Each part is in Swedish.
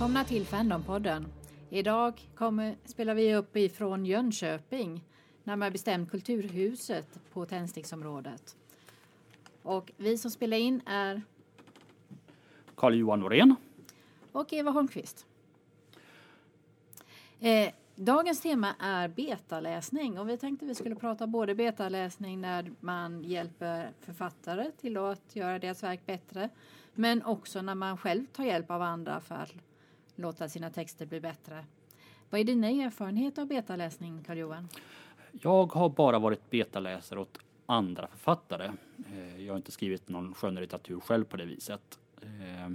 Välkomna till Fandompodden. Idag kommer, spelar vi upp ifrån Jönköping, närmare bestämt Kulturhuset på Tändsticksområdet. Och vi som spelar in är Carl-Johan Norén. och Eva Holmqvist. Eh, dagens tema är betaläsning och vi tänkte vi skulle prata både betaläsning när man hjälper författare till att göra deras verk bättre men också när man själv tar hjälp av andra för att låta sina texter bli bättre. Vad är dina erfarenheter av betaläsning, Carl-Johan? Jag har bara varit betaläsare åt andra författare. Eh, jag har inte skrivit någon skönlitteratur själv på det viset. Eh,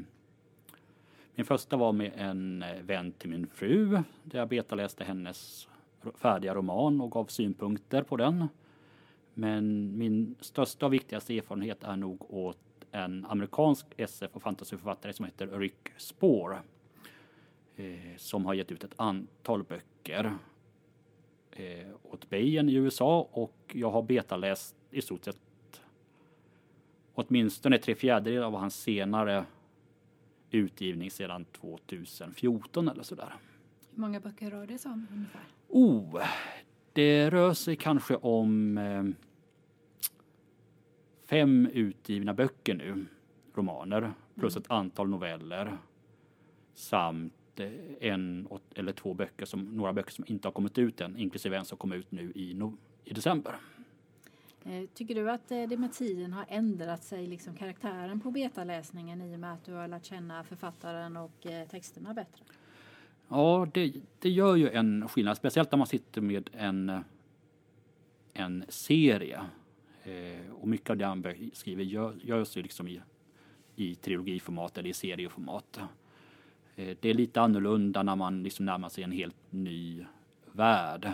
min första var med en eh, vän till min fru där jag betaläste hennes färdiga roman och gav synpunkter på den. Men min största och viktigaste erfarenhet är nog åt en amerikansk SF och fantasyförfattare som heter Rick Spore. Eh, som har gett ut ett antal böcker eh, åt Bayern i USA och jag har betaläst i stort sett åtminstone tre fjärdedelar av hans senare utgivning sedan 2014 eller sådär. Hur många böcker rör det sig om ungefär? Oh, det rör sig kanske om eh, fem utgivna böcker nu, romaner, plus ett antal noveller samt en eller två böcker som några böcker som inte har kommit ut än, inklusive en som kom ut nu i, no, i december. Eh, Tycker du att eh, det med tiden har ändrat sig, liksom karaktären på betaläsningen i och med att du har lärt känna författaren och eh, texterna bättre? Ja, det, det gör ju en skillnad, speciellt när man sitter med en, en serie. Och mycket av det han skriver gör, görs ju liksom i, i trilogiformat eller i serieformat. Eh, det är lite annorlunda när man liksom närmar sig en helt ny värld.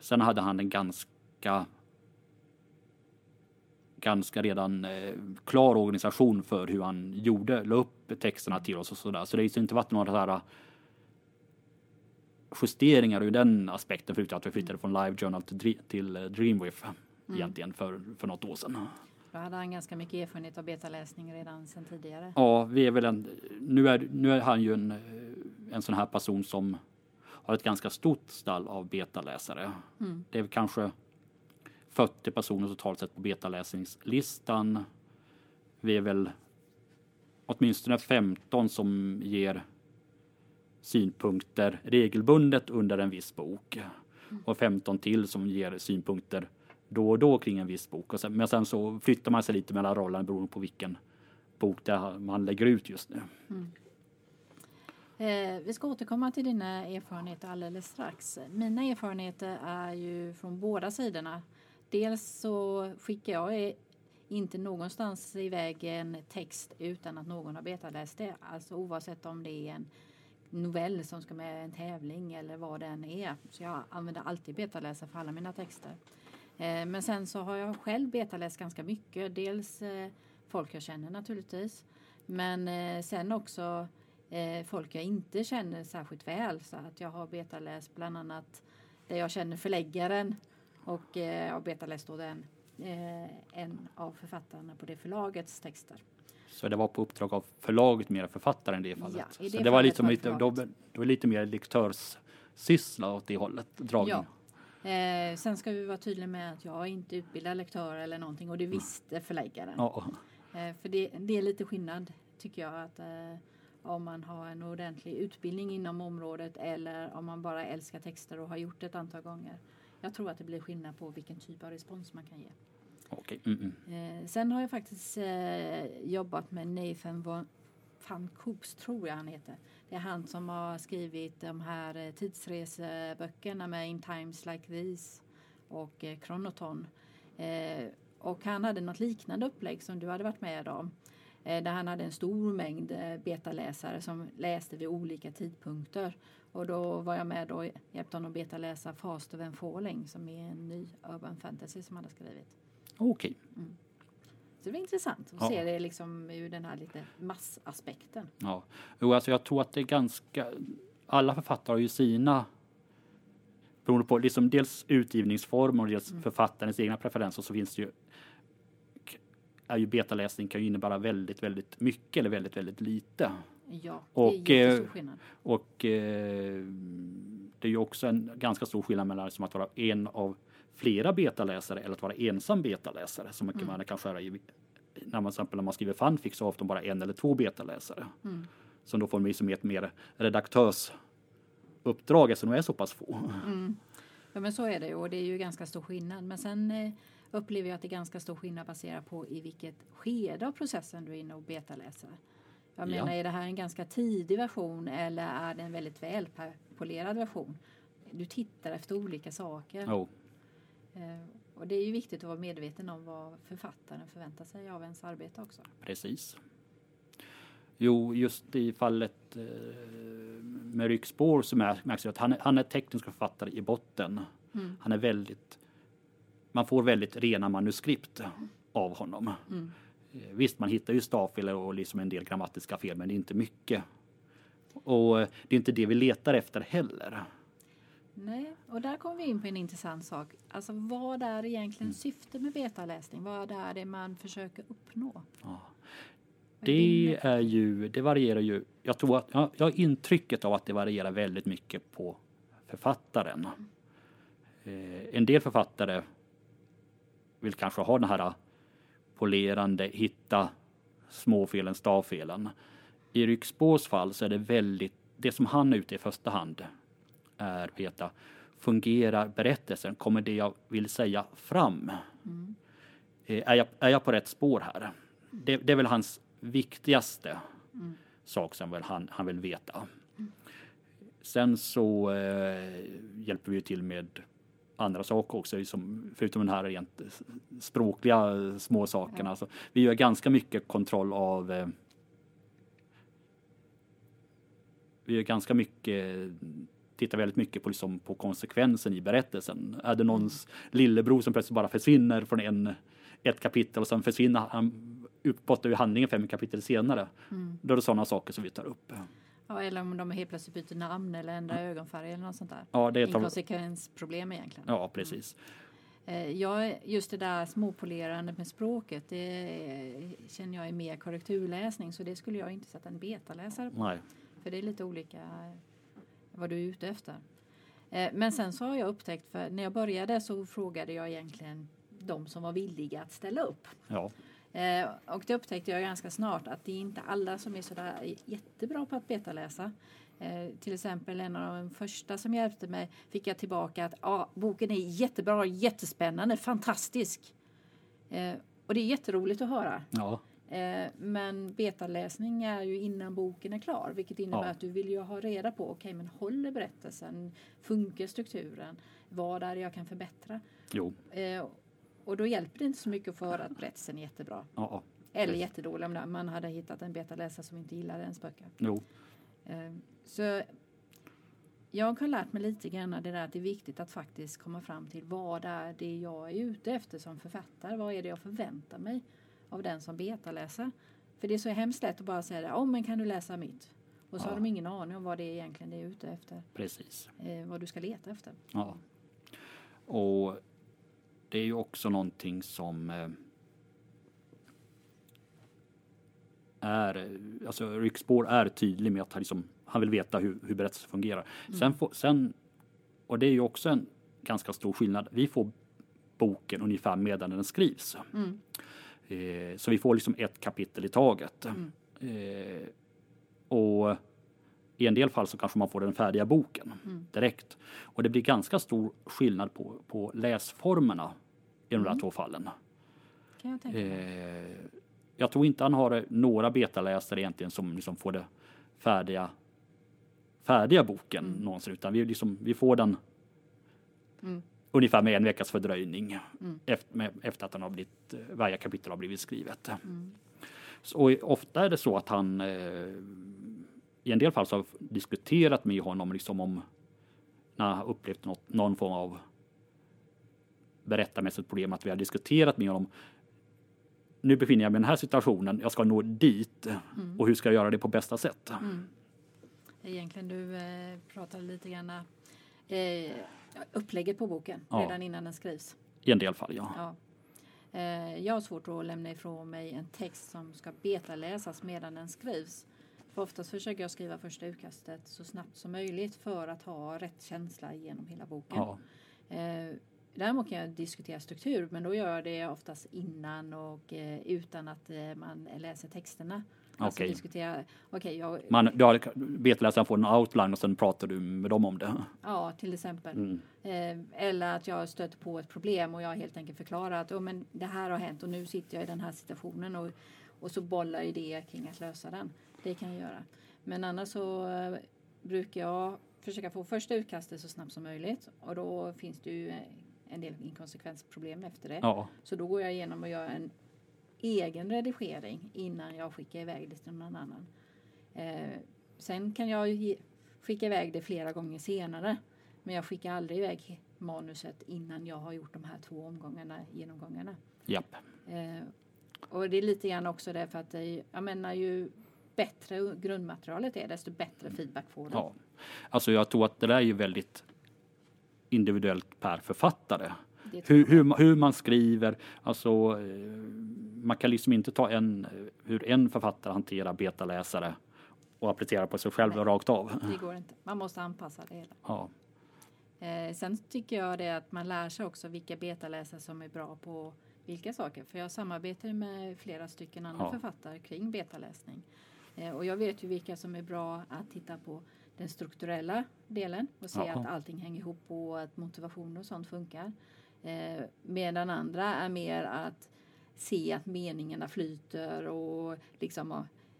Sen hade han en ganska ganska redan eh, klar organisation för hur han gjorde, la upp texterna till oss och sådär. Så det har inte varit några här justeringar ur den aspekten förutom att vi flyttade från Live Journal till, Dre- till eh, Dreamwave egentligen för, för något år sedan. Då hade han ganska mycket erfarenhet av betaläsning redan sedan tidigare. Ja, vi är väl en, nu, är, nu är han ju en, eh, en sån här person som har ett ganska stort stall av betaläsare. Mm. Det är kanske 40 personer totalt sett på betaläsningslistan. Vi är väl åtminstone 15 som ger synpunkter regelbundet under en viss bok. Och 15 till som ger synpunkter då och då kring en viss bok. Och sen, men sen så flyttar man sig lite mellan rollerna beroende på vilken bok det man lägger ut just nu. Mm. Eh, vi ska återkomma till dina erfarenheter alldeles strax. Mina erfarenheter är ju från båda sidorna. Dels så skickar jag inte någonstans iväg en text utan att någon har betaläst det. Alltså oavsett om det är en novell som ska med i en tävling eller vad det än är. Så jag använder alltid betaläsare för alla mina texter. Eh, men sen så har jag själv betaläst ganska mycket. Dels eh, folk jag känner naturligtvis. Men eh, sen också folk jag inte känner särskilt väl. Så att jag har betaläst bland annat där jag känner förläggaren och jag har betaläst då den, en av författarna på det förlagets texter. Så det var på uppdrag av förlaget mer än författaren i det fallet. Ja, i så det det var liksom var det lite, då, då är det lite mer lektörssyssla åt det hållet, dragning. Ja. Eh, sen ska vi vara tydliga med att jag inte utbildad lektör eller någonting och det visste förläggaren. Ja, Eh, för det, det är lite skillnad tycker jag att eh, om man har en ordentlig utbildning inom området eller om man bara älskar texter och har gjort det ett antal gånger. Jag tror att det blir skillnad på vilken typ av respons man kan ge. okej. Mm, mm. Eh, sen har jag faktiskt eh, jobbat med Nathan von, van Coops, tror jag han heter. Det är han som har skrivit de här eh, tidsreseböckerna med In Times Like These och eh, Chronoton. Eh, och han hade något liknande upplägg som du hade varit med om. Eh, där han hade en stor mängd eh, betaläsare som läste vid olika tidpunkter. Och då var jag med och hjälpte honom betaläsa Faster than Falling som är en ny urban fantasy som han har skrivit. Okej. Så det var intressant att Ja. se det liksom ur den här lite massaspekten. Ja. Jo, alltså jag tror att det är ganska... Alla författare har ju sina... Beroende på liksom dels utgivningsform och dels Mm. författarens egna preferenser så finns det ju... är ju betaläsning kan ju innebära väldigt, väldigt mycket eller väldigt, väldigt lite. Ja, Och, det är eh, jättestor skillnad. Och eh, det är ju också en ganska stor skillnad mellan liksom att vara en av flera betaläsare eller att vara ensam betaläsare. Så mycket man kan skära i. När man, till exempel när man skriver fanfic så har ofta bara en eller två betaläsare. Mm. Som då får liksom ett mer redaktörsuppdrag eftersom de är så pass få. Mm. Ja men så är det ju och det är ju ganska stor skillnad. Men sen eh, upplever jag att det är ganska stor skillnad baserat på i vilket skede av processen du är inne och betaläser. Jag Ja. menar är det här en ganska tidig version eller är det en väldigt välpolerad version? Du tittar efter olika saker. Jo, Eh, och det är ju viktigt att vara medveten om vad författaren förväntar sig av ens arbete också. precis. Jo, just i fallet eh, med Ryckspår så mär- märks det att han, är- han är teknisk författare i botten. Mm. Han är väldigt, man får väldigt rena manuskript av honom. Mm. Eh, Visst, man hittar ju stavfel och liksom en del grammatiska fel, men det är inte mycket. Och eh, det är inte det vi letar efter heller. Nej, och där kommer vi in på en intressant sak. Alltså vad är egentligen Mm. syftet med betaläsning? Vad är det man försöker uppnå? Ja. Det är ju, det varierar ju. Jag tror att, jag, jag har intrycket av att det varierar väldigt mycket på författaren. Eh, en del författare vill kanske ha den här polerande, hitta småfelen, stavfelen. I Ryxbås fall så är det väldigt, det som han är ute i första hand är veta, fungerar berättelsen? Kommer det jag vill säga fram? Mm. Är jag, är jag på rätt spår här? Det, det är väl hans viktigaste Mm. sak som väl han, han vill veta. Sen så eh, hjälper vi till med andra saker också, som, förutom den här rent språkliga eh, små sakerna. Ja. Så vi gör ganska mycket kontroll av eh, vi gör ganska mycket tittar väldigt mycket på, liksom, på konsekvensen i berättelsen. Är det någons lillebror som plötsligt bara försvinner från en, ett kapitel och sen försvinner han uppåt i handlingen fem kapitel senare. Mm. Då är det sådana saker som vi tar upp. Ja, eller om de helt plötsligt byter namn eller ändrar ögonfärg eller något sånt där. Ja, det är ett Inkonsekvensproblem egentligen. ja precis. Eh, Jag, just det där småpolerandet med språket, det känner jag är mer korrekturläsning så det skulle jag inte sätta en betaläsare på. Nej. För det är lite olika vad du är ute efter. Eh, Men sen så har jag upptäckt, för när jag började så frågade jag egentligen de som var villiga att ställa upp. Ja, Eh, och det upptäckte jag ganska snart att det är inte alla som är sådär jättebra på att betaläsa. Eh, till exempel en av de första som hjälpte mig fick jag tillbaka att ah, boken är jättebra, jättespännande, fantastisk. Och det är jätteroligt att höra. ja, Eh, men betaläsning är ju innan boken är klar, vilket innebär Ja. att du vill ju ha reda på, okej men håller berättelsen, funkar strukturen, vad är det jag kan förbättra? jo, Eh, och då hjälper det inte så mycket att få höra att berättelsen är jättebra. ja, ja, Eller jättedålig om man hade hittat en betaläsare som inte gillade ens böcker. jo, Eh, så jag har lärt mig lite grann det där att det är viktigt att faktiskt komma fram till vad är det jag är ute efter som författare? Vad är det jag förväntar mig av den som betaläser? För det är så hemskt lätt att bara säga det, oh, men kan du läsa mitt? Och så Ja. har de ingen aning om vad det är egentligen det är ute efter, precis. eh, vad du ska leta efter. Ja. Och det är ju också någonting som eh, är, alltså Ryckspår är tydlig med att han, liksom, han vill veta hur, hur berättelsen fungerar. Sen, får, sen, och det är ju också en ganska stor skillnad, vi får boken ungefär medan den skrivs. Mm. Eh, så vi får liksom ett kapitel i taget. Mm. Eh, och i en del fall så kanske man får den färdiga boken Mm. direkt. Och det blir ganska stor skillnad på, på läsformerna i de där Mm. två fallen. Kan jag tänka. Eh, jag tror inte han har några betaläsare egentligen som liksom får det färdiga färdiga boken Mm. någonsin utan vi, liksom, vi får den Mm. Ungefär med en veckas fördröjning Mm. efter, med, efter att den har blivit, eh, varje kapitel har blivit skrivet. Mm. Så, och ofta är det så att han eh, i en del fall så har diskuterat med honom liksom om när han upplevt något, någon form av berättarmässigt problem att vi har diskuterat med honom. Nu befinner jag mig i den här situationen. Jag ska nå dit Mm. och hur ska jag göra det på bästa sätt? Mm. Egentligen du eh, pratade lite grann eh, upplägget på boken Ja. redan innan den skrivs. I en del fall, ja. Ja. Eh, jag har svårt att lämna ifrån mig en text som ska betaläsas medan den skrivs. För oftast försöker jag skriva första utkastet så snabbt som möjligt för att ha rätt känsla genom hela boken. Ja. Eh, däremot kan jag diskutera struktur men då gör jag det oftast innan och eh, utan att man läser texterna. Alltså Okej. diskutera, okej, jag, Man, du har, betaläsaren får en outline och sen pratar du med dem om det. ja till exempel. Mm. Eh, eller att jag stöter på ett problem och jag helt enkelt förklarar att oh, men det här har hänt och nu sitter jag i den här situationen och, och så bollar idéer kring att lösa den. Det kan jag göra. Men annars så eh, brukar jag försöka få första utkastet så snabbt som möjligt och då finns det ju en del inkonsekvensproblem efter det. Ja, Så då går jag igenom och gör en egen redigering innan jag skickar iväg det till någon annan. Eh, sen kan jag ge, skicka iväg det flera gånger senare. Men jag skickar aldrig iväg manuset innan jag har gjort de här två omgångarna, genomgångarna. japp. Eh, och det är lite grann också därför att det jag menar ju bättre grundmaterialet är desto bättre feedback får du. Ja. Alltså jag tror att det där är ju väldigt individuellt per författare. Hur, hur, hur man skriver, alltså eh, man kan liksom inte ta en, hur en författare hanterar betaläsare och applicera på sig själv Nej. rakt av. Det går inte. Man måste anpassa det hela. Ja, Eh, sen tycker jag det att man lär sig också vilka betaläsare som är bra på vilka saker. För jag samarbetar ju med flera stycken andra Ja. författare kring betaläsning. Eh, och jag vet ju vilka som är bra att titta på den strukturella delen och se Jaha. att allting hänger ihop och att motivation och sånt funkar. Eh, medan andra är mer att se att meningarna flyter och liksom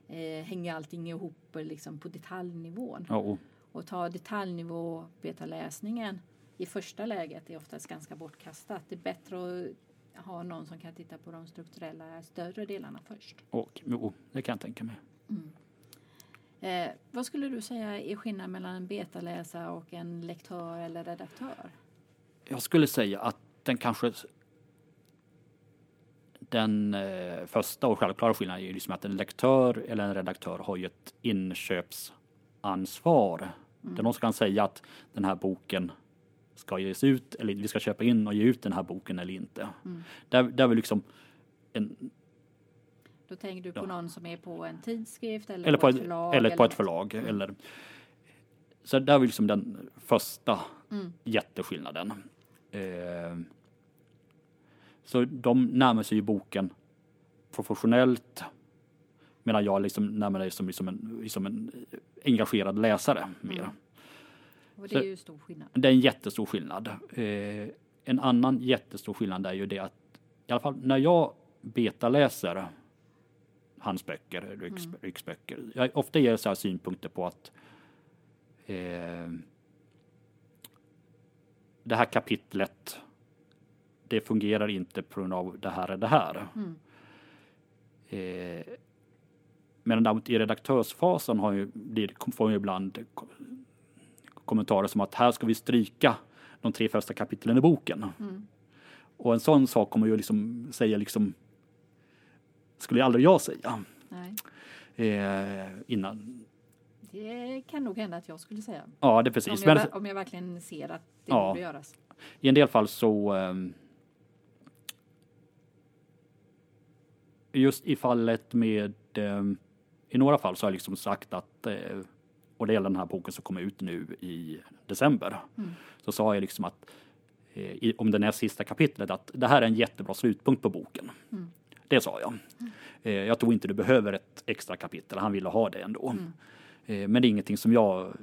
eh, hänger allting ihop liksom på detaljnivån. ja och- ta detaljnivå betaläsningen i första läget är oftast ganska bortkastat. Det är bättre att ha någon som kan titta på de strukturella större delarna först. och jo, det kan jag tänka mig. Eh, vad skulle du säga är skillnaden mellan en betaläsare och en lektör eller redaktör? Jag skulle säga att den kanske den eh, första och självklara skillnaden är ju liksom att en lektör eller en redaktör har ju ett inköpsansvar. Det är någon kan säga att den här boken ska ges ut eller vi ska köpa in och ge ut den här boken eller inte. Där, där är vi liksom en, Då tänker du på Ja. någon som är på en tidskrift eller, eller på ett, förlag? eller på ett förlag. Eller, så där är liksom den första Mm. jätteskillnaden. Eh, så de närmar sig ju boken professionellt medan jag liksom närmar mig som, som, en, som en engagerad läsare mer. Mm. Och det är Så- ju stor skillnad. Det är en jättestor skillnad. Eh, en annan jättestor skillnad är ju det att i alla fall när jag betaläser hans böcker, Rycks, Mm. Rycks böcker, jag ofta ger så här synpunkter på att eh, det här kapitlet det fungerar inte på grund av det här och det här. Mm. Eh, men i redaktörsfasen har ju, får jag ibland ko- kommentarer som att här ska vi stryka de tre första kapitlen i boken. Mm. Och en sån sak kommer ju liksom säga liksom skulle aldrig jag säga eh, innan. Det kan nog hända att jag skulle säga. Ja, det är Om precis. jag, Men ver- om jag verkligen ser att det Ja. borde göras. i en del fall så ehm, just i fallet med ehm, i några fall så har jag liksom sagt att eh, och det gäller den här boken som kommer ut nu i december. Mm. Så sa jag liksom att eh, om den är sista kapitlet att det här är en jättebra slutpunkt på boken. Mm. Det sa jag. Eh, jag tror inte du behöver ett extra kapitel. Han ville ha det ändå. Mm. Eh, men det är ingenting som jag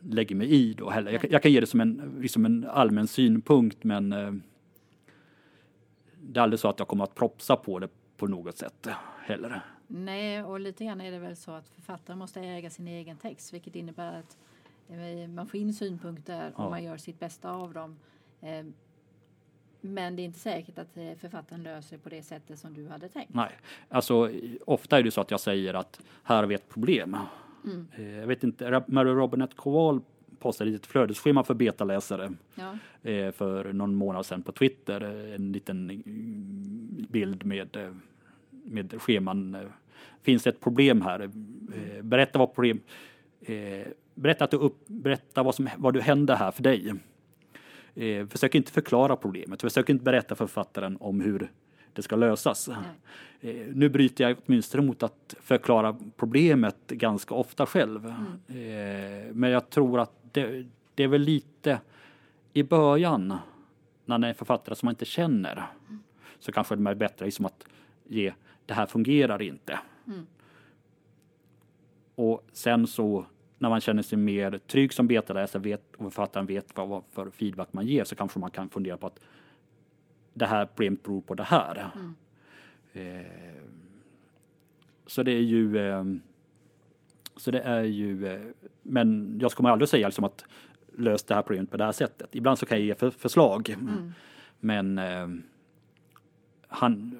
lägger mig i då heller. Jag, kan- jag kan ge det som en, liksom en allmän synpunkt men eh, det är aldrig så att jag kommer att propsa på det på något sätt heller. Nej, och lite grann är det väl så att författaren måste äga sin egen text, vilket innebär att eh, man får in synpunkter och Ja. man gör sitt bästa av dem. Men det är inte säkert att författaren löser på det sättet som du hade tänkt. Nej, alltså ofta är det så att jag säger att här har vi ett problem. Mm. Eh, Jag vet inte, Mary Robinette Kowal postade ett flödesschema för betaläsare Ja, eh, för någon månad sedan på Twitter. eh, En liten bild med, med scheman. Finns det ett problem här? Berätta vad problem Berätta, att du upp, berätta vad, som, vad du hände här för dig. Försök inte förklara problemet. Försök inte berätta för författaren om hur det ska lösas. Eh, nu bryter jag åtminstone mot att förklara problemet ganska ofta själv. Mm. Men jag tror att det, det, är väl lite i början när man är författare som man inte känner mm. så kanske det är bättre liksom att ge det här fungerar inte. Mm. Och sen så när man känner sig mer trygg som betaläsare vet, och författaren vet vad, vad för feedback man ger så kanske man kan fundera på att det här problemet beror på det här. Mm. Eh, så det är ju eh, så det är ju, eh, men jag kommer aldrig säga liksom att lös det här problemet på det här sättet. Ibland så kan jag ge för, förslag. Mm. Men eh, han,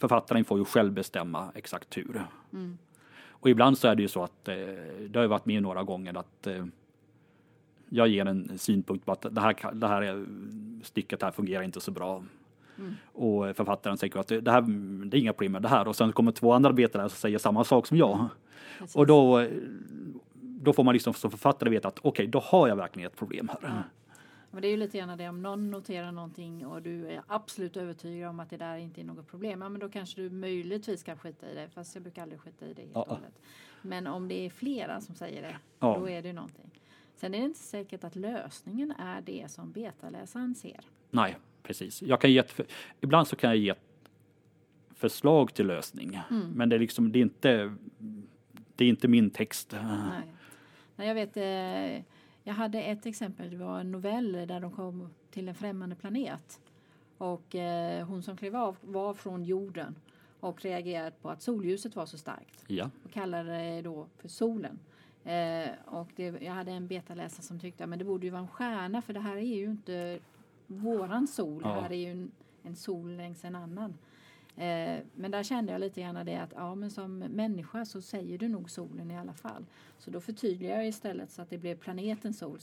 författaren får ju själv bestämma exakt hur. Mm. Och ibland så är det ju så att eh, det har varit med några gånger att eh, jag ger en synpunkt på att det här, det här stycket här fungerar inte så bra. Mm. Och författaren säger att det, här, det är inga problem med det här och sen kommer två andra arbetare som säger samma sak som jag. Precis. Och då, då får man liksom som författare veta att okej, okay, då har jag verkligen ett problem här. Mm. Men det är ju lite grann det om någon noterar någonting och du är absolut övertygad om att det där inte är något problem. Ja, men då kanske du möjligtvis kan skita i det. Fast jag brukar aldrig skita i det helt ja. och hållet. Men om det är flera som säger det, ja. då är det någonting. Sen är det inte säkert att lösningen är det som betaläsaren ser. Nej, precis. Jag kan ge ett, ibland så kan jag ge ett förslag till lösning. Mm. Men det är liksom, det är inte, det är inte min text. Nej. Nej, jag vet, eh, jag hade ett exempel, det var en novell där de kom till en främmande planet. Och eh, hon som klev av var från jorden och reagerade på att solljuset var så starkt. Ja. Och kallade det då för solen. Eh, och det, jag hade en betaläsare som tyckte att det borde ju vara en stjärna för det här är ju inte våran sol. Ja. Det här är ju en, en sol längs en annan. Eh, men där kände jag lite grann det att ja, men som människa så säger du nog solen i alla fall. Så då förtydligar jag istället så att det blev planeten sol,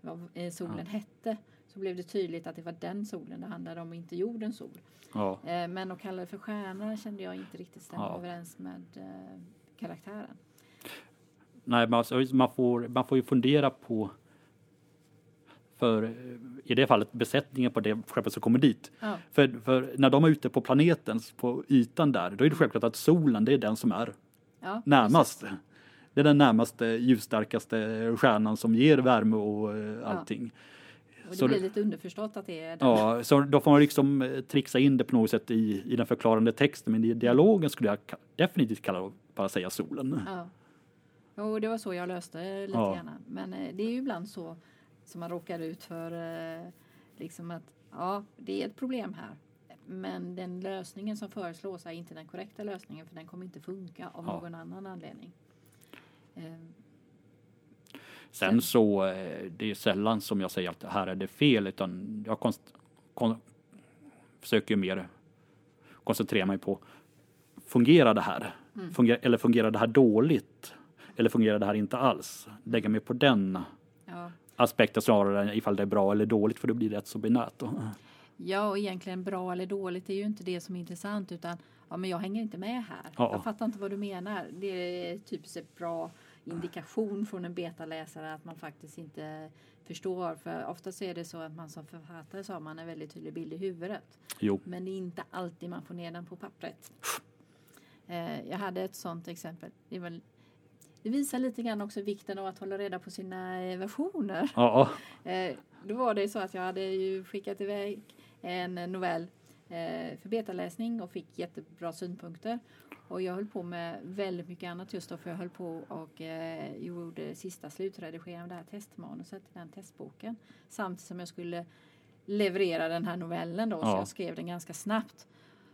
vad eh, solen ja. hette. Så blev det tydligt att det var den solen det handlade om, inte jordens sol. Ja. Eh, men att kalla det för stjärna kände jag inte riktigt stämde överens med eh, karaktären. Nej, man, man, får, man får ju fundera på för i det fallet besättningen på det skeppet som kommer dit. Ja. För, för, när de är ute på planeten, på ytan där, då är det självklart att solen det är den som är ja, närmast. Precis. Det är den närmaste ljusstarkaste stjärnan som ger värme och eh, allting. Ja. Och det så, blir lite underförstått att det är den. Ja, så då får man liksom eh, trixa in det på något sätt i, i den förklarande texten. Men i dialogen skulle jag definitivt kalla det bara säga solen. Ja. Och det var så jag löste lite ja. grann. Men eh, det är ju ibland så som man råkar ut för. Eh, liksom att ja, det är ett problem här. Men den lösningen som föreslås är inte den korrekta lösningen för den kommer inte funka av ja. någon annan anledning. Ehm, sen, så eh, det är sällan som jag säger att här är det fel utan jag konst, kon, försöker mer koncentrera mig på fungerar det här? Mm. Funger, eller fungerar det här dåligt? Eller fungerar det här inte alls? Lägga mig på den ja aspekter snarare än ifall det är bra eller dåligt för det blir rätt så binärt. Ja, och egentligen bra eller dåligt är ju inte det som är intressant utan ja, men jag hänger inte med här. Ja. Jag fattar inte vad du menar. Det är typiskt ett bra indikation från en betaläsare att man faktiskt inte förstår. För oftast är det så att man som författare så har man en väldigt tydlig bild i huvudet. Jo. Men det är inte alltid man får ner den på pappret. Eh, jag hade ett sånt exempel. Det var det visar lite grann också vikten av att hålla reda på sina eh, versioner. Ja. Eh, då var det så att jag hade ju skickat iväg en novell eh, för betaläsning och fick jättebra synpunkter. Och jag höll på med väldigt mycket annat just då för jag höll på och gjorde sista slutredigeringen av det här testmanuset, den testboken. Samtidigt som jag skulle leverera den här novellen då ja. så jag skrev den ganska snabbt.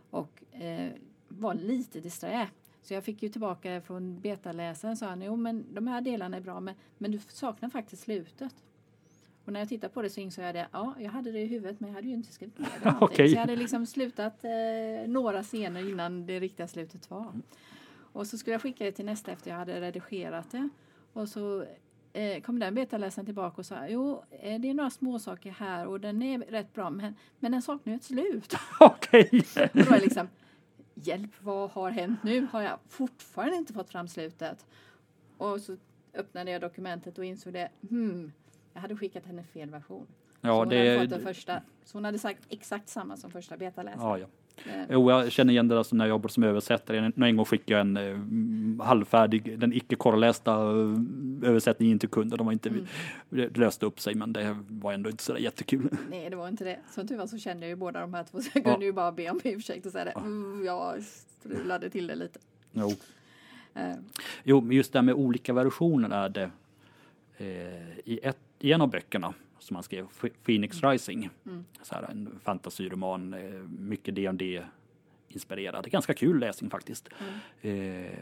Och eh, var lite disträ. Så jag fick ju tillbaka från betaläsaren sa han, jo men de här delarna är bra men, men du saknar faktiskt slutet. Och när jag tittar på det så insåg jag det, ja jag hade det i huvudet men jag hade ju inte skrivit ner det okay. Så jag hade liksom slutat eh, några scener innan det riktiga slutet var. Och så skulle jag skicka det till nästa efter jag hade redigerat det. Och så eh, kom den betaläsaren tillbaka och sa, jo eh, det är några små saker här och den är rätt bra men, men den saknar ju ett slut. Okej. Okay. och då var liksom, hjälp, vad har hänt nu? Har jag fortfarande inte fått fram slutet? Och så öppnade jag dokumentet och insåg det, hmm, jag hade skickat henne fel version. Ja, så hon det... hade fått den första, så hon hade sagt exakt samma som första betaläsaren. Ja, ja. Eh, Jo, jag känner igen det alltså när jag jobbade som översättare. En gång skickade jag en eh, halvfärdig, den icke korrelästa eh, översättningen till kunden. De var inte, Mm. Det löste upp sig men det var ändå inte sådär jättekul. Nej, det var inte det. Som tur var så kände jag ju båda de här två så jag kunde ju bara be om ursäkt och säga det. Mm, jag strulade till det lite. Jo. Eh, Jo, men just det här med olika versioner är det eh, i, ett, i en av böckerna som han skrev, Ph- Phoenix Rising, Mm. så här, en fantasyroman, eh, mycket D&D inspirerad. Ganska kul läsning faktiskt. Mm. Eh,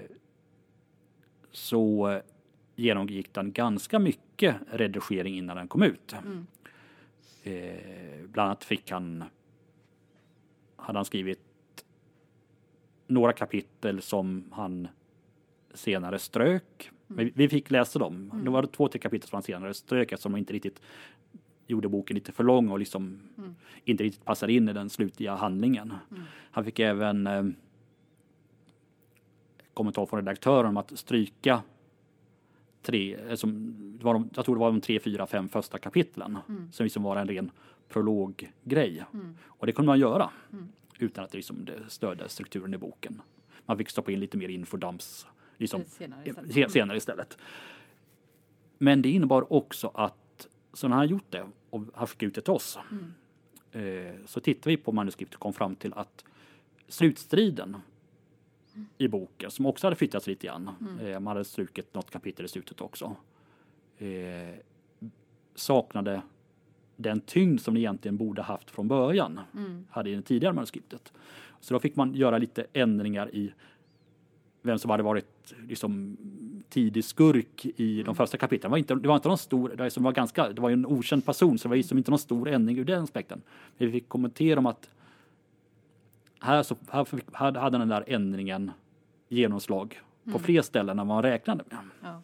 så genomgick den ganska mycket redigering innan den kom ut. Mm. Eh, bland annat fick han, hade han skrivit några kapitel som han senare strök. Men vi- fick läsa dem. Det var två, tre kapitel som han senare strök eftersom de inte riktigt gjorde boken lite för lång och liksom Mm. inte riktigt passade in i den slutliga handlingen. Han fick även eh, kommentar från redaktören om att stryka tre, eh, som, det var de, jag tror det var de tre, fyra, fem första kapitlen som liksom var en ren prologgrej. Mm. Och det kunde man göra Mm. utan att det, liksom, det störde strukturen i boken. Man fick stoppa in lite mer infodumps liksom, senare istället. se- senare istället. Men det innebar också att så när han gjort det och han skickat ut det till oss Mm. eh, så tittade vi på manuskriptet och kom fram till att slutstriden i boken, som också hade flyttats lite grann, eh, man hade strukit något kapitel i slutet också, eh, saknade den tyngd som det egentligen borde haft från början, Mm. hade i det tidigare manuskriptet. Så då fick man göra lite ändringar i vem som hade varit liksom, tidig skurk i de första kapitlen. Det var inte, det var inte någon stor, det, var ganska, det var en okänd person så det var liksom inte någon stor ändring ur den aspekten. Men vi fick kommentera om att här, så, här, fick, här hade den där ändringen genomslag på fler ställen än man räknade med. Ja.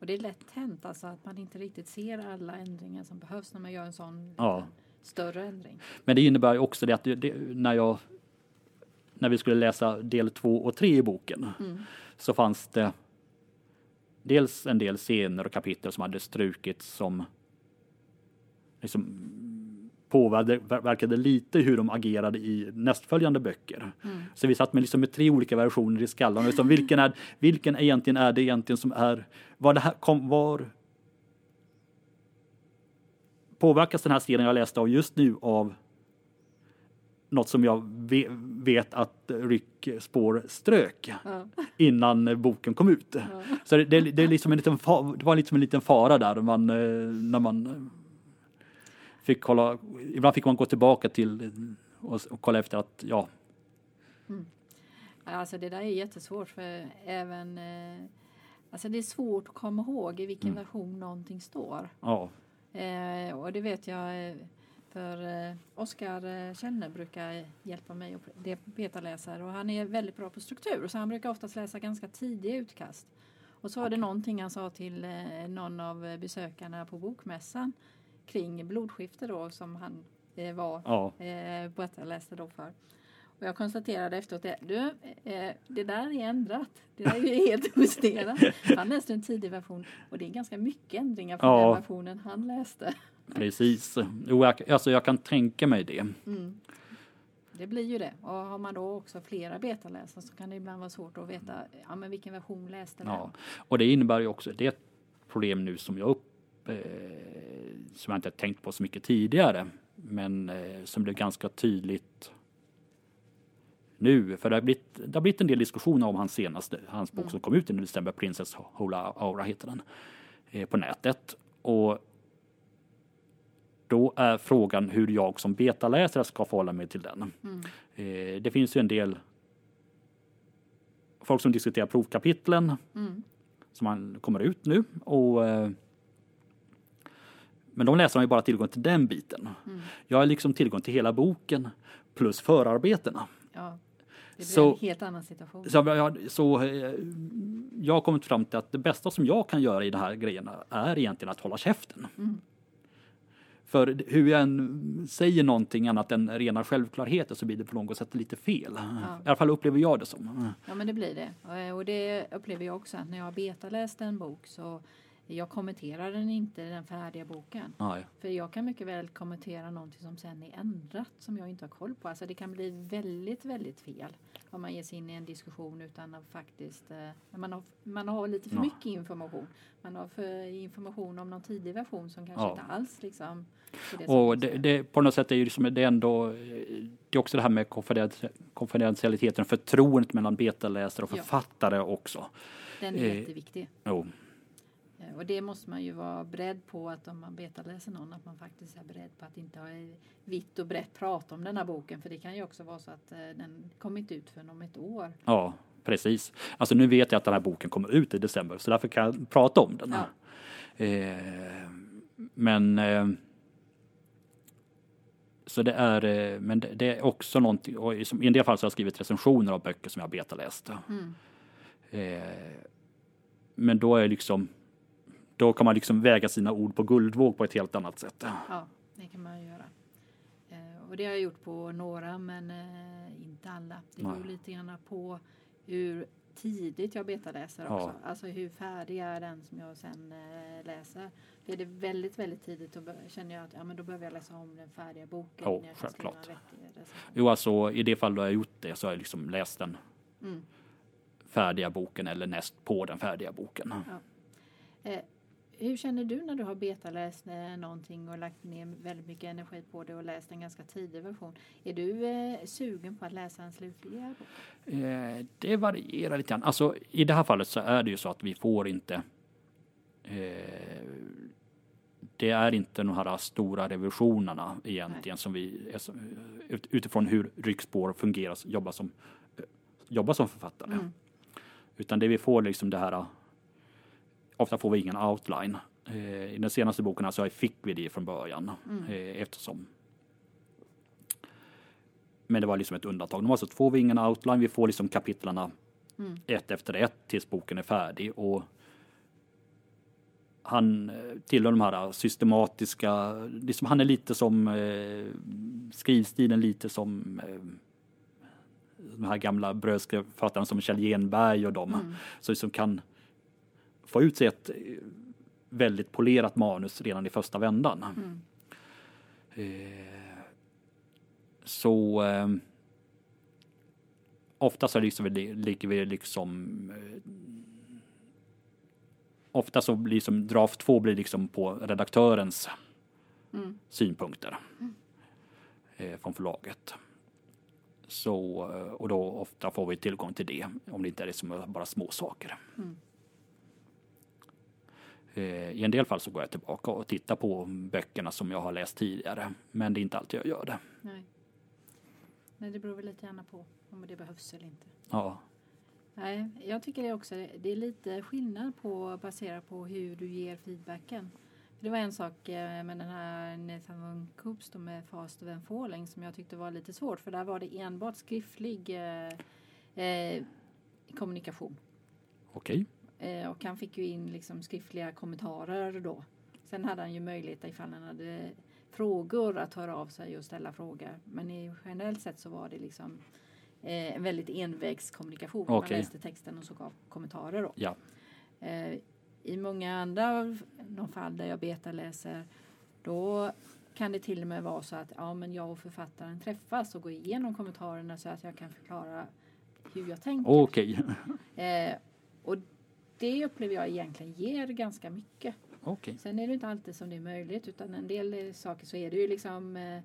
Och det är lätt hänt alltså att man inte riktigt ser alla ändringar som behövs när man gör en sån Ja. större ändring. Men det innebär ju också det att det, det, när jag när vi skulle läsa del två och tre i boken Mm. så fanns det dels en del scener och kapitel som hade strukits som liksom påverkade lite hur de agerade i nästföljande böcker. Mm. Så vi satt med, liksom med tre olika versioner i skallen. Liksom, vilken, är, vilken egentligen är det egentligen som är, var det här kom, var påverkas den här serien jag läste av just nu av något som jag ve, vet att Rick Spår strök Ja. innan boken kom ut. Ja. Så det, det, det, är liksom en liten fa, det var liksom en liten fara där man, eh, när man fick kolla, ibland fick man gå tillbaka till och, och kolla efter att ja, Alltså det där är jättesvårt för även eh, Alltså det är svårt att komma ihåg i vilken Mm. version någonting står. ja, Eh, och det vet jag eh, för eh, Oskar eh, Kjellner brukar hjälpa mig och betaläsare och han är väldigt bra på struktur så han brukar oftast läsa ganska tidiga utkast. Och så var det någonting han sa till eh, någon av besökarna på bokmässan kring blodskifte då som han eh, var ja, eh, berättarläste då för. Och jag konstaterade efteråt det, du, det där är ändrat. Det där är helt justerat. Han läste en tidig version och det är ganska mycket ändringar från Ja. den versionen han läste. Precis. Jo, jag, alltså jag kan tänka mig det. Mm. Det blir ju det. Och har man då också flera betaläsare så kan det ibland vara svårt att veta ja, men vilken version läste den. Ja. Och det innebär ju också, det är ett problem nu som jag upp, eh, som jag inte tänkt på så mycket tidigare, men eh, som blev ganska tydligt nu, för det har blivit, det har blivit en del diskussioner om hans senaste, hans bok som kom ut i december, Princess Hola Aura heter den, eh, på nätet. Och då är frågan hur jag som betaläsare ska förhålla mig till den. Mm. Eh, det finns ju en del folk som diskuterar provkapitlen Mm. som man kommer ut nu. Och, eh, men de läser man ju bara tillgång till den biten. Mm. Jag har liksom tillgång till hela boken plus förarbetena. Ja. Det blir Så- en helt annan situation. Så, jag, så eh, jag har kommit fram till att det bästa som jag kan göra i de här grejerna är egentligen att hålla käften. Mm. För hur jag än säger någonting annat än rena självklarheter så blir det på något sätt lite fel. I alla fall upplever jag det som. Ja men det blir det. Och det upplever jag också att när jag har betaläst en bok så jag kommenterar den inte, den färdiga boken. Nej. För jag kan mycket väl kommentera någonting som sen är ändrat som jag inte har koll på. Alltså det kan bli väldigt, väldigt fel om man ger sig in i en diskussion utan att faktiskt, eh, man har, man har lite för Ja. mycket information. Man har för information om någon tidig version som kanske Ja. inte alls liksom det Och det, det, på något sätt är ju liksom, det ändå, det är också det här med konfidentialiteten, förtroendet mellan betaläsare och Ja. författare också. Den är eh, jätteviktig. Jo, Och det måste man ju vara beredd på att om man betaläser någon att man faktiskt är beredd på att inte ha vitt och brett prata om den här boken. För det kan ju också vara så att eh, den kommit ut för om ett år. ja, precis. Alltså nu vet jag att den här boken kommer ut i december, så därför kan jag prata om den. Ja. Eh, men eh, så det är, eh, men det, det är också någonting, i en del fall så har jag skrivit recensioner av böcker som jag betaläst. Mm. Eh, men då är liksom, då kan man liksom väga sina ord på guldvåg på ett helt annat sätt. Ja, det kan man göra. Eh, och det har jag gjort på några men eh, inte alla. Det beror lite grann på hur tidigt jag betaläser Ja. också. Alltså hur färdig är den som jag sen eh, läser. För är det väldigt, väldigt tidigt då känner jag att ja, men då behöver jag läsa om den färdiga boken. Ja, självklart. Jo, alltså i det fall då jag gjort det så har jag liksom läst den Mm. färdiga boken eller näst på den färdiga boken. Eh, hur känner du när du har betaläst eh, någonting och lagt ner väldigt mycket energi på det och läst en ganska tidig version? Är du eh, sugen på att läsa en slutliga bok? Eh, det varierar lite grann. Alltså i det här fallet så är det ju så att vi får inte eh, det är inte de här stora revisionerna egentligen som vi ut, utifrån hur ryggspår fungerar, jobbar som, eh, jobbar som författare. Mm. Utan det vi får liksom det här, ofta får vi ingen outline. Eh, I den senaste boken alltså fick vi det från början Mm. eh, eftersom men det var liksom ett undantag. Så att får vi ingen outline, vi får liksom kapitlarna Mm. ett efter ett tills boken är färdig. Och han eh, tillhör de här systematiska, liksom han är lite som eh, skrivstilen lite som eh, de här gamla brödskrivarförfattarna som Kjell Genberg och de. Mm. Så som kan få ut sig ett eh, väldigt polerat manus redan i första vändan. Mm. Eh, så eh, ofta så liksom, ligger vi liksom eh, Ofta så blir som draft 2 blir liksom på redaktörens Mm. synpunkter eh, från förlaget. Så, eh, och då ofta får vi tillgång till det om det inte är liksom bara små saker. Mm. Eh, I en del fall så går jag tillbaka och tittar på böckerna som jag har läst tidigare. Men det är inte alltid jag gör det. Nej. Nej, det beror väl lite grann på om det behövs eller inte. Ja, Nej, jag tycker det också. Det är lite skillnad på baserat på hur du ger feedbacken. Det var en sak eh, med den här Nathan Von Coops då med Fast and Falling som jag tyckte var lite svårt för där var det enbart skriftlig eh, eh, kommunikation. okej. Eh, och han fick ju in liksom skriftliga kommentarer då. Sen hade han ju möjlighet ifall han hade frågor att höra av sig och ställa frågor. Men i, generellt sett så var det liksom eh, en väldigt envägskommunikation. Man Okej. läste texten och så gav kommentarer då. Ja, Eh, I många andra de fall där jag betaläser då kan det till och med vara så att ja, men jag och författaren träffas och går igenom kommentarerna så att jag kan förklara hur jag tänker. okej. Eh, och det upplever jag egentligen ger ganska mycket. Okej. Sen är det inte alltid som det är möjligt utan en del saker så är det ju liksom eh,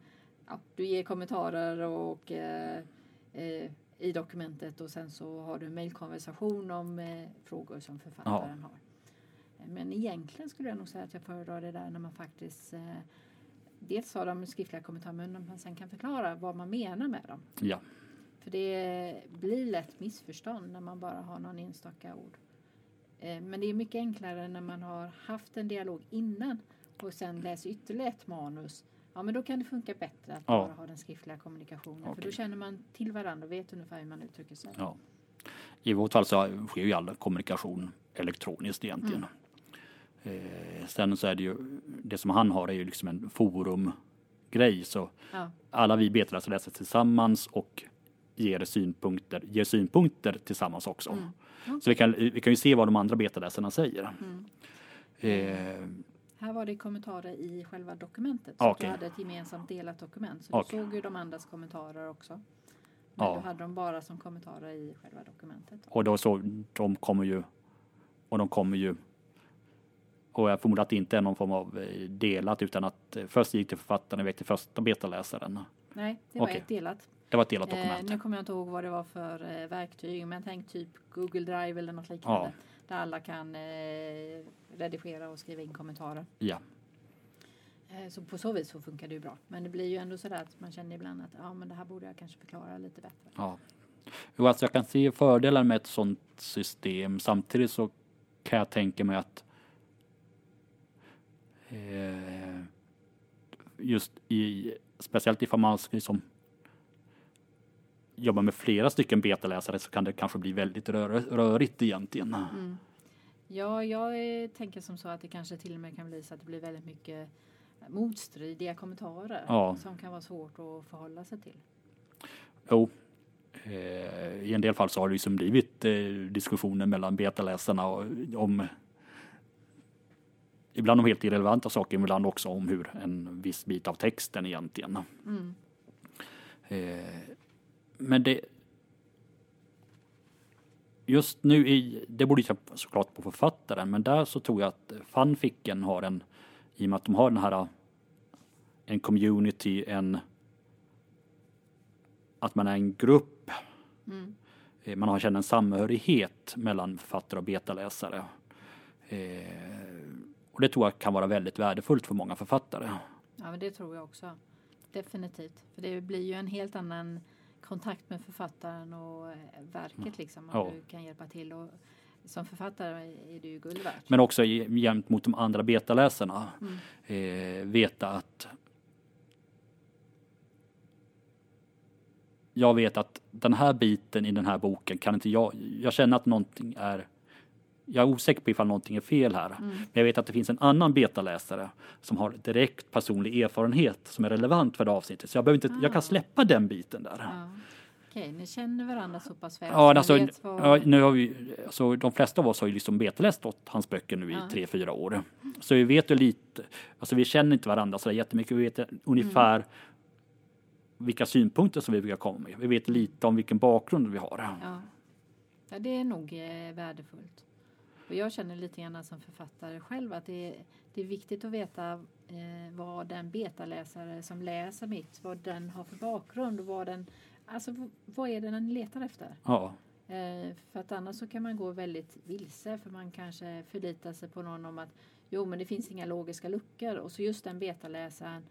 ja, du ger kommentarer och eh, eh, i dokumentet och sen så har du en mejlkonversation om eh, frågor som författaren har. Eh, Men egentligen skulle jag nog säga att jag föredrar det där när man faktiskt eh, dels har de skriftliga kommentarer men man sen kan förklara vad man menar med dem. Ja, För det blir lätt missförstånd när man bara har någon enstaka ord. Eh, Men det är mycket enklare när man har haft en dialog innan och sen läser ytterligare ett manus. Ja, men då kan det funka bättre att Ja. bara ha den skriftliga kommunikationen. För Okej. då känner man till varandra och vet ungefär hur man uttrycker sig. ja. I vårt fall så sker ju all kommunikation elektroniskt egentligen. Eh, sen så är det ju, det som han har är ju liksom en forumgrej. Så Ja. alla vi betaläsare läser tillsammans och ger synpunkter, ger synpunkter tillsammans också. Mm. Så vi kan, vi kan ju se vad de andra betaläsarna säger. Mm. Eh, Här var det kommentarer i själva dokumentet. Så att du hade ett gemensamt delat dokument. Så Okej. du såg ju de andras kommentarer också. Men Ja. du hade dem bara som kommentarer i själva dokumentet. och då så, de kommer ju, och de kommer ju, och jag förmodar att det inte är någon form av eh, delat utan att eh, först gick till författaren iväg till första betaläsaren. Nej, det var Okej. ett delat. Det var ett delat Eh, dokument. nu kommer jag inte ihåg vad det var för eh, verktyg. Men tänk typ Google Drive eller något liknande. Där alla kan eh, redigera och skriva in kommentarer. Ja, Eh, Så på så vis så funkar det ju bra. Men det blir ju ändå sådär att man känner ibland att ja, men det här borde jag kanske förklara lite bättre. ja. Jo, alltså jag kan se fördelar med ett sådant system. Samtidigt så kan jag tänka mig att eh, just i, speciellt ifall man liksom jobba med flera stycken betaläsare så kan det kanske bli väldigt rör, rörigt egentligen. Mm. Ja, jag eh, tänker som så att det kanske till och med kan bli så att det blir väldigt mycket motstridiga kommentarer Ja. som kan vara svårt att förhålla sig till. Jo, eh, i en del fall så har det liksom blivit eh, diskussioner mellan betaläsarna om ibland om helt irrelevanta saker, ibland också om hur en viss bit av texten egentligen. Mm. Eh, men det just nu i, det borde ju såklart på författaren, men där så tror jag att fanficken har en, i och med att de har den här en community, en att man är en grupp Mm. Eh, Man har känner en samhörighet mellan författare och betaläsare. Eh, och det tror jag kan vara väldigt värdefullt för många författare. Ja, men det tror jag också. Definitivt. För det blir ju en helt annan kontakt med författaren och eh, verket liksom. Om Ja. du kan hjälpa till. Och som författare är du ju guld värt. Men också jämt mot de andra betaläsarna. Mm. Eh, veta att jag vet att den här biten i den här boken kan inte jag, jag känner att någonting är jag är osäker på ifall någonting är fel här. Mm. Men jag vet att det finns en annan betaläsare som har direkt personlig erfarenhet som är relevant för det avsnittet. Så jag, behöver inte, jag Ah. kan släppa den biten där. Ja. Okej, ni känner varandra så pass väl. Ja, alltså, vad- nu har vi, alltså, de flesta av oss har ju liksom betaläst åt hans böcker nu i Ja. tre, fyra år. Så vi vet ju lite, alltså vi känner inte varandra så där jättemycket. Vi vet ungefär Mm. vilka synpunkter som vi brukar komma med. Vi vet lite om vilken bakgrund vi har. Ja. ja, det är nog eh, värdefullt. Och jag känner lite grann som författare själv att det är, det är viktigt att veta eh, vad den betaläsare som läser mitt, vad den har för bakgrund och vad den, alltså vad är det den letar efter? Ja, Eh, för att annars så kan man gå väldigt vilse för man kanske förlitar sig på någon om att jo men det finns inga logiska luckor och så just den betaläsaren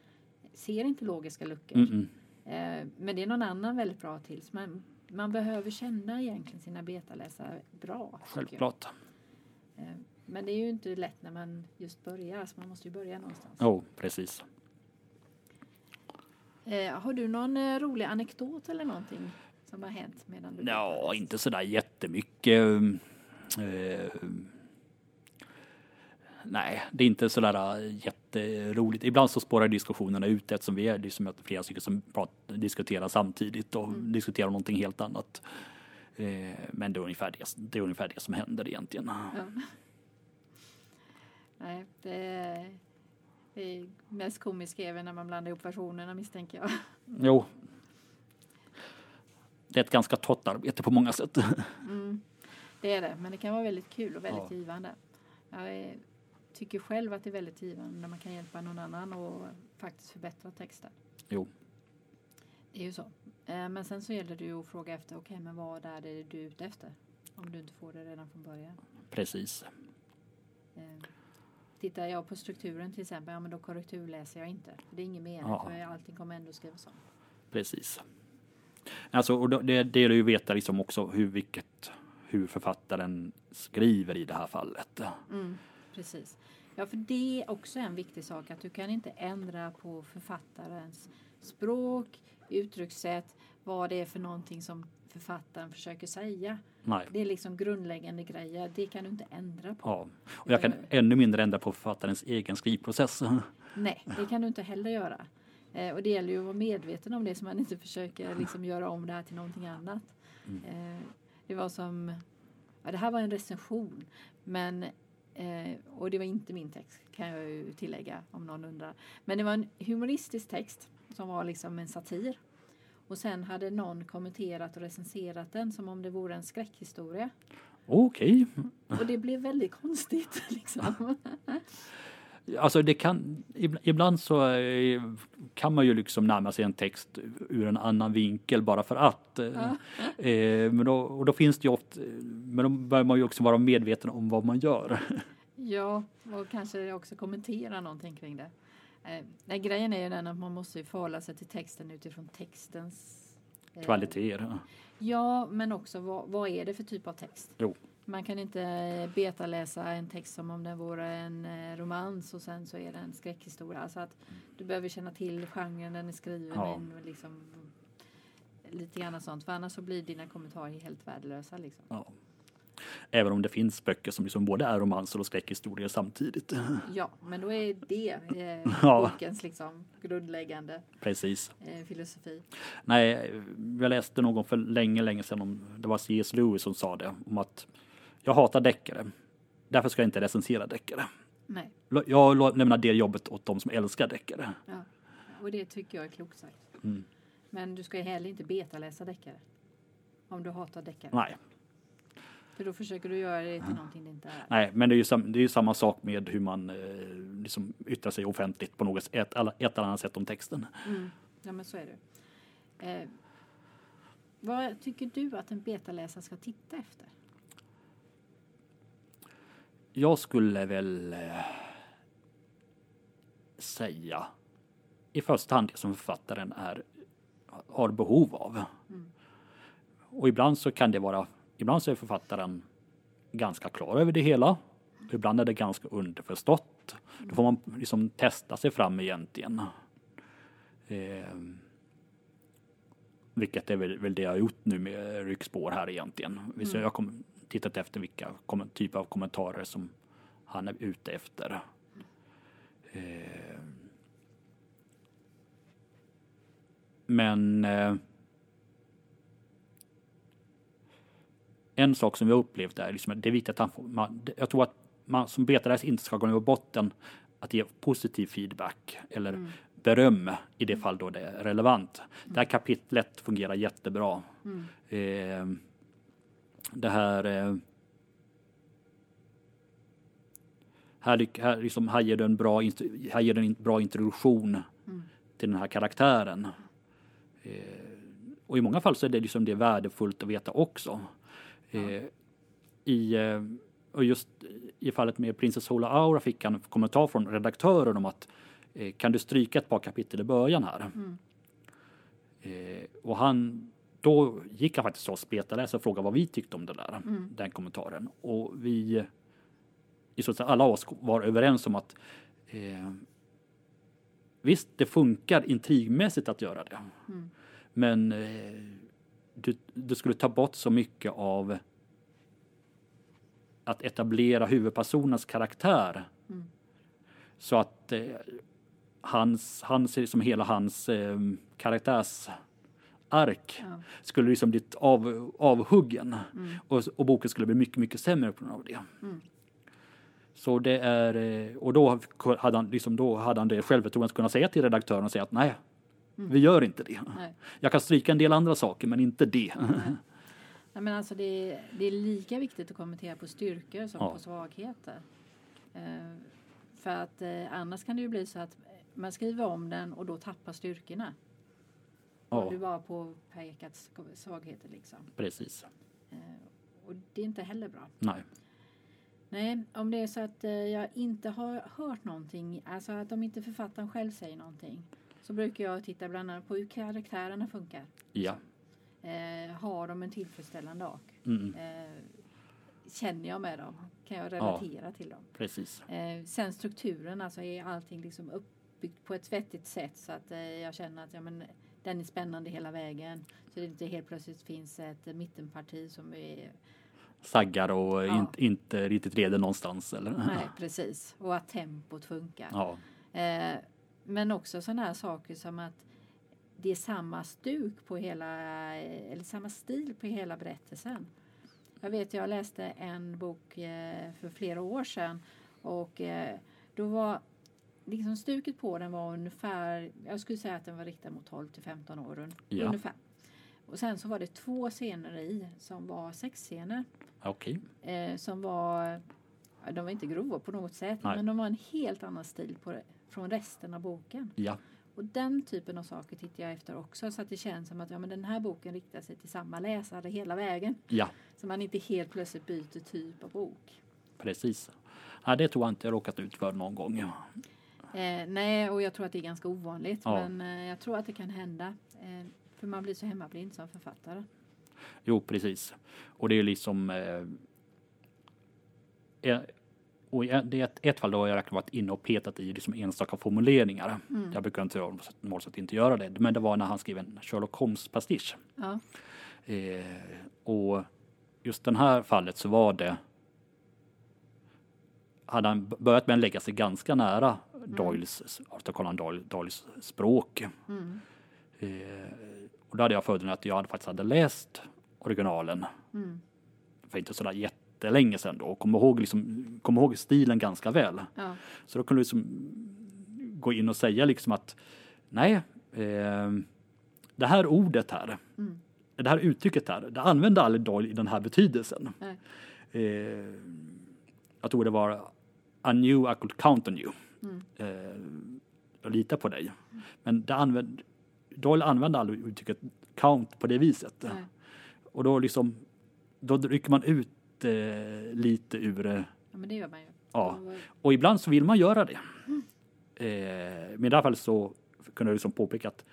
ser inte logiska luckor. mm -mm. Eh, Men det är någon annan väldigt bra till. Man, man behöver känna egentligen sina betaläsare bra. tycker jag. Eh, Men det är ju inte lätt när man just börjar. Så man måste ju börja någonstans. Jo, precis. Eh, Har du någon eh, rolig anekdot eller någonting som har hänt medan du Ja, inte sådär jättemycket. Nej, det är inte sådär jätteroligt. Ibland så spårar diskussionerna ut eftersom vi är liksom flera stycken som pratar, diskuterar samtidigt och Mm. diskuterar någonting helt annat. Eh, men det är, ungefär det, det är ungefär det som händer egentligen. Ja. Nej, det är, det är mest komiskt även när man blandar ihop versionerna misstänker jag. Jo. Det är ett ganska torrt arbete på många sätt. Mm, det är det, men det kan vara väldigt kul och väldigt Ja. givande. Jag tycker själv att det är väldigt givande när man kan hjälpa någon annan och faktiskt förbättra texten. Jo. Det är ju så. Eh, Men sen så gäller det ju att fråga efter, okej, men vad är det du är ute efter? Om du inte får det redan från början. Precis. Eh, Tittar jag på strukturen till exempel, ja men då korrekturläser jag inte. För det är ingen mening, Ja. för allting kommer ändå skrivas om. Precis. Alltså, och det, det gäller ju att veta liksom också hur, vilket, hur författaren skriver i det här fallet. Mm, precis. Ja, för det är också en viktig sak att du kan inte ändra på författarens språk, uttryckssätt, vad det är för någonting som författaren försöker säga. Nej. Det är liksom grundläggande grejer. Det kan du inte ändra på. Ja. Och jag kan ännu mindre ändra på författarens egen skrivprocess. Nej, det kan du inte heller göra. Eh, och det gäller ju att vara medveten om det så man inte försöker liksom göra om det här till någonting annat. Mm. Eh, det var som, ja, det här var en recension, men Eh, och det var inte min text kan jag ju tillägga om någon undrar. Men det var en humoristisk text som var liksom en satir. Och sen hade någon kommenterat och recenserat den som om det vore en skräckhistoria. Okej. Och det blev väldigt konstigt liksom. Alltså det kan, ib- ibland så eh, kan man ju liksom närma sig en text ur en annan vinkel bara för att. eh, eh, Men då, och då finns det ju ofta, men då bör man ju också vara medveten om vad man gör. Ja, och kanske också kommentera någonting kring det. Eh, nej, grejen är ju den att man måste ju förhålla sig till texten utifrån textens eh, Kvaliteter. Ja, men också vad, vad är det för typ av text? Jo. Man kan inte betaläsa en text som om den vore en eh, romans och sen så är det en skräckhistoria. Alltså att du behöver känna till genren den är skriven Ja. in och liksom lite grann sånt. För annars så blir dina kommentarer helt värdelösa liksom. Ja. Även om det finns böcker som liksom både är romanser och skräckhistorier samtidigt. Ja, men då är det eh, Ja. bokens liksom grundläggande Precis. eh, filosofi. Nej, jag läste någon för länge, länge sedan om, det var C.S. Lewis som sa det, om att jag hatar deckare. Därför ska jag inte recensera deckare. Nej, Jag lämnar det jobbet åt de som älskar deckare. ja. och det tycker jag är klokt sagt. Mm. Men du ska heller inte betaläsa deckare. Om du hatar deckare. Nej, För då försöker du göra det till någonting det inte är. nej, men det är ju, sam, det är ju samma sak med hur man eh, liksom yttrar sig offentligt på något ett, ett eller annat sätt om texten. Mm. Ja, men så är det. Eh, vad tycker du att en betaläsare ska titta efter? Jag skulle väl eh, säga i första hand det som författaren är, har behov av. Och ibland så kan det vara, ibland så är författaren ganska klar över det hela. Ibland är det ganska underförstått. Då får man liksom testa sig fram egentligen. Eh, vilket är väl, väl det jag har gjort nu med Ryckspår här egentligen. Vi ser- Jag har tittat efter vilka typer av kommentarer som han är ute efter. Eh, men eh, en sak som jag upplevt är liksom, det är viktigt att han man, jag tror att man som betaläsare inte ska gå ner på botten att ge positiv feedback eller beröm i det fall då det är relevant. Det här kapitlet fungerar jättebra. Eh, det här eh, här, här, liksom, här ger du en bra, här ger en bra introduktion till den här karaktären. Eh, och i många fall så är det liksom det värdefullt att veta också. Eh, i, eh, och just i fallet med Princess Hola Aura fick han en kommentar från redaktören om att eh, kan du stryka ett par kapitel i början här? Eh, och han, då gick han faktiskt oss betaläsare och frågade vad vi tyckte om det där, den kommentaren. Och vi, i så alla oss var överens om att eh, visst, det funkar intrigmässigt att göra det. Men eh, du, du skulle ta bort så mycket av att etablera huvudpersonens karaktär. Så att eh, hans, hans, liksom hela hans eh, karaktärsark Ja. skulle liksom bli av, avhuggen. Och, och boken skulle bli mycket, mycket sämre på grund av det. Så det är, eh, och då hade han, liksom, då hade han det självförtroendet att kunna säga till redaktören och säga att nej, vi gör inte det. Nej. Jag kan stryka en del andra saker men inte det. Nej, men alltså det, är, det är lika viktigt att kommentera på styrkor som Ja. på svagheter. Eh, för att eh, annars kan det ju bli så att man skriver om den och då tappar styrkorna. Ja. Du bara påpekat svagheter liksom. Precis. Eh, och det är inte heller bra. Nej. Nej, om det är så att eh, jag inte har hört någonting, alltså att om inte författaren själv säger någonting, så brukar jag titta bland annat på hur karaktärerna funkar. Ja. Eh, har de en tillfredsställande ark? Mm, Eh, känner jag med dem? Kan jag relatera till dem? precis. Eh, sen strukturen, alltså är allting liksom uppbyggt på ett vettigt sätt så att eh, jag känner att ja, men, den är spännande hela vägen. Så det inte helt plötsligt finns ett mittenparti som är Saggar och Ja. inte, inte riktigt leder någonstans. Eller? Nej, precis. Och att tempot funkar. Ja. Eh, men också sådana här saker som att det är samma stuk på hela, eller samma stil på hela berättelsen. Jag vet, jag läste en bok eh, för flera år sedan och eh, då var liksom stuket på den var ungefär, jag skulle säga att den var riktad mot 12 till 15 år Ja. ungefär. Och sen så var det två scener i som var sexscener Okej. eh, som var, de var inte grova på något sätt, Nej. men de var en helt annan stil på, det- från resten av boken. Ja. Och den typen av saker tittar jag efter också så att det känns som att ja, men den här boken riktar sig till samma läsare hela vägen. Ja, Så man inte helt plötsligt byter typ av bok. precis. Nej, det tror jag inte jag råkat ut för någon gång. Eh, nej, och jag tror att det är ganska ovanligt. Ja. Men eh, jag tror att det kan hända. Eh, för man blir så hemmablind som författare. Jo, precis. Och det är liksom... Och det är ett, ett fall då har jag verkligen varit inne och petat i liksom enstaka formuleringar. Mm. Jag brukar inte normalt sett inte göra det. Men det var när han skrev en Sherlock Holmes-pastisch. Ja. Eh, och just det här fallet så var det hade han börjat med att lägga sig ganska nära Doyles, Arthur Conan Doyle, Doyles språk. Mm. Eh, och då hade jag fördelen att jag hade faktiskt hade läst originalen Mm. för inte sådär jättelänge sedan då och kom ihåg, liksom, kom ihåg stilen ganska väl. Ja. Så då kunde du liksom gå in och säga liksom att nej, eh, det här ordet här, Mm. det här uttrycket här, det använde aldrig Doyle i den här betydelsen. Eh, jag tror det var I knew I could count on you. Mm. Eh, jag litar på dig. Men det använd, Doyle använde aldrig uttrycket count på det viset. Nej. Och då liksom, då rycker man ut eh, lite ur eh, ja, men det gör man ju. Ja. Och, ibland så vill man göra det. Eh, men i det här fallet så kunde jag liksom påpeka att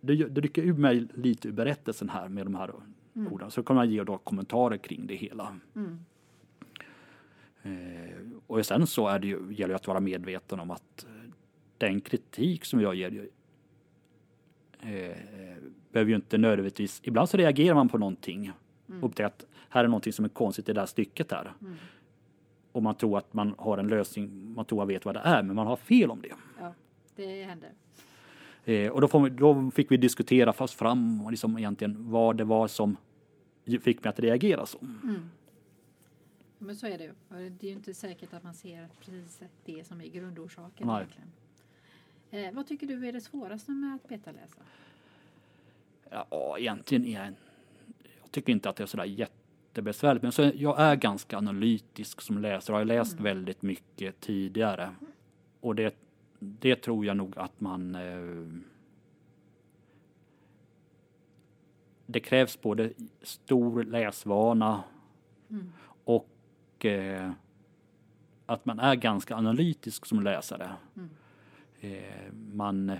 det, det rycker ur mig lite ur berättelsen här med de här Mm. orden. Så kan man ge då kommentarer kring det hela. mm. Eh, och sen så är det ju, gäller det att vara medveten om att den kritik som jag ger eh, behöver ju inte nödvändigtvis, ibland så reagerar man på någonting och upptäcker att här är någonting som är konstigt i det här stycket här. Mm. Och man tror att man har en lösning, man tror man vet vad det är, men man har fel om det. Ja, det händer. Eh, och då, vi, då fick vi diskutera fast fram och liksom egentligen vad det var som fick mig att reagera så. Mm. Men så är det ju. Det är ju inte säkert att man ser precis det som är grundorsaken. Nej. Egentligen. Eh, vad tycker du är det svåraste med att betaläsa? Ja, egentligen är jag, jag tycker inte att det är sådär jättebesvärligt, men så jag är ganska analytisk som läsare och har läst väldigt mycket tidigare. Och det, det tror jag nog att man eh, det krävs både stor läsvana Mm. och eh, att man är ganska analytisk som läsare. Mm. Eh, man,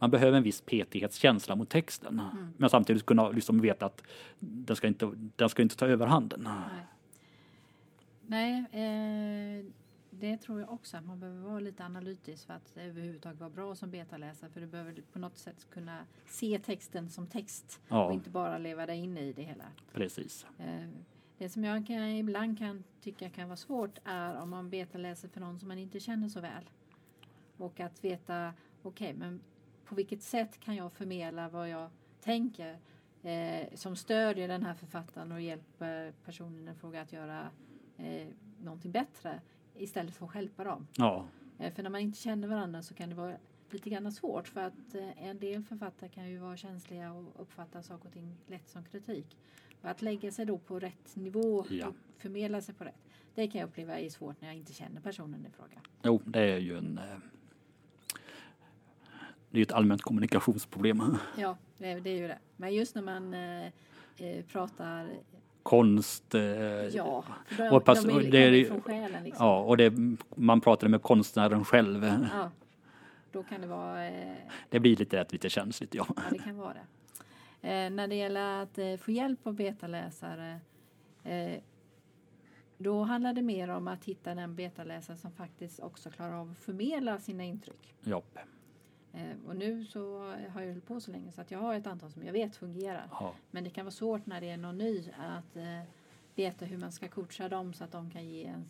man behöver en viss petighetskänsla mot texten. Mm. Men samtidigt kunna liksom veta att den ska inte, den ska inte ta överhanden. Nej, Nej eh, det tror jag också att man behöver vara lite analytisk för att överhuvudtaget vara bra som betaläsare. För du behöver på något sätt kunna se texten som text och Ja, inte bara leva dig in i det hela. precis. Eh, Det som jag kan, ibland kan tycka kan vara svårt är om man betaläser för någon som man inte känner så väl. Och att veta, okej, men på vilket sätt kan jag förmedla vad jag tänker eh, som stödjer den här författaren och hjälper personen i fråga att göra eh, någonting bättre istället för att stjälpa dem. Ja, Eh, för när man inte känner varandra så kan det vara lite grann svårt för att eh, en del författare kan ju vara känsliga och uppfatta saker och ting lätt som kritik. Och att lägga sig då på rätt nivå Ja. och förmedla sig på rätt. Det kan jag uppleva är svårt när jag inte känner personen i fråga. jo, det är ju en eh, det är ju ett allmänt kommunikationsproblem. Ja, det, är ju det. Men just när man eh, eh, pratar, Konst. Eh, ja, de, och pass- de är, det är- från själen liksom. ja, och det, man pratar med konstnären själv. Ja, då kan det vara eh, Det blir lite, rätt, lite känsligt, ja. Ja, det kan vara det. Eh, när det gäller att eh, få hjälp av betaläsare eh, då handlar det mer om att hitta den betaläsare som faktiskt också klarar av att förmedla sina intryck. ja. Eh, och nu så har jag hållit på så länge så att jag har ett antal som jag vet fungerar. ja. Men det kan vara svårt när det är någon ny att eh, veta hur man ska coacha dem så att de kan ge en,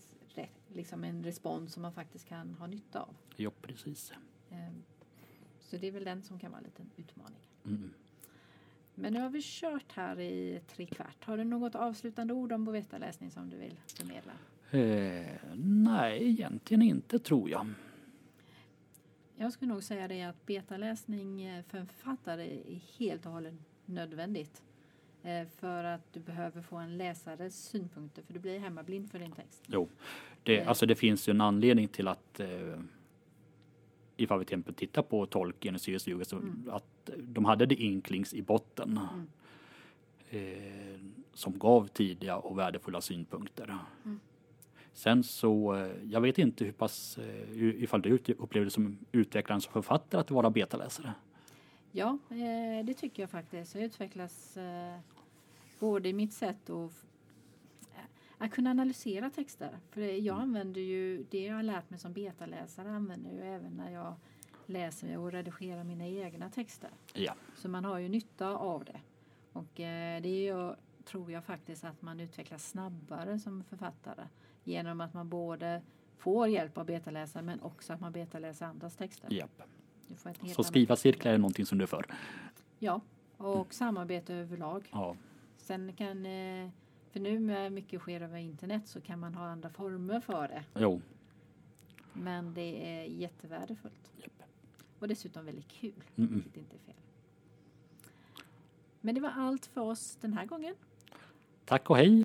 liksom en respons som man faktiskt kan ha nytta av. Jo, precis. Eh, så det är väl den som kan vara en liten utmaning. Mm. Men nu har vi kört här i tre kvart. Har du något avslutande ord om Bovetta-läsning som du vill förmedla? Eh, nej, egentligen inte tror jag. Jag skulle nog säga det att betaläsning eh, för en författare är helt och hållet nödvändigt. Eh, för att du behöver få en läsares synpunkter för du blir hemmablind för din text. Jo, det, Eh. alltså det finns ju en anledning till att eh, ifall vi till exempel tittar på Tolkien och C.S. Lewis, så Mm. att de hade det inklings i botten. Mm. Eh, som gav tidiga och värdefulla synpunkter. Mm. Sen så, eh, jag vet inte hur pass, eh, ifall du upplevde det som utvecklaren som författare att vara betaläsare. Ja, eh, det tycker jag faktiskt. Jag utvecklas både i mitt sätt eh, att kunna analysera texter. För jag använder ju det jag har lärt mig som betaläsare använder jag ju även när jag läser och redigerar mina egna texter. Ja, Så man har ju nytta av det. Och det är tror jag faktiskt att man utvecklas snabbare som författare genom att man både får hjälp av betaläsare men också att man betaläser andras texter. helt Så skriva cirklar är någonting som du är för. Ja, och samarbete överlag. Ja, Sen kan, eh, för nu med mycket sker över internet så kan man ha andra former för det. jo. Men det är jättevärdefullt. Japp. Och dessutom väldigt kul, Mm -mm. inte fel. Men det var allt för oss den här gången. Tack och hej!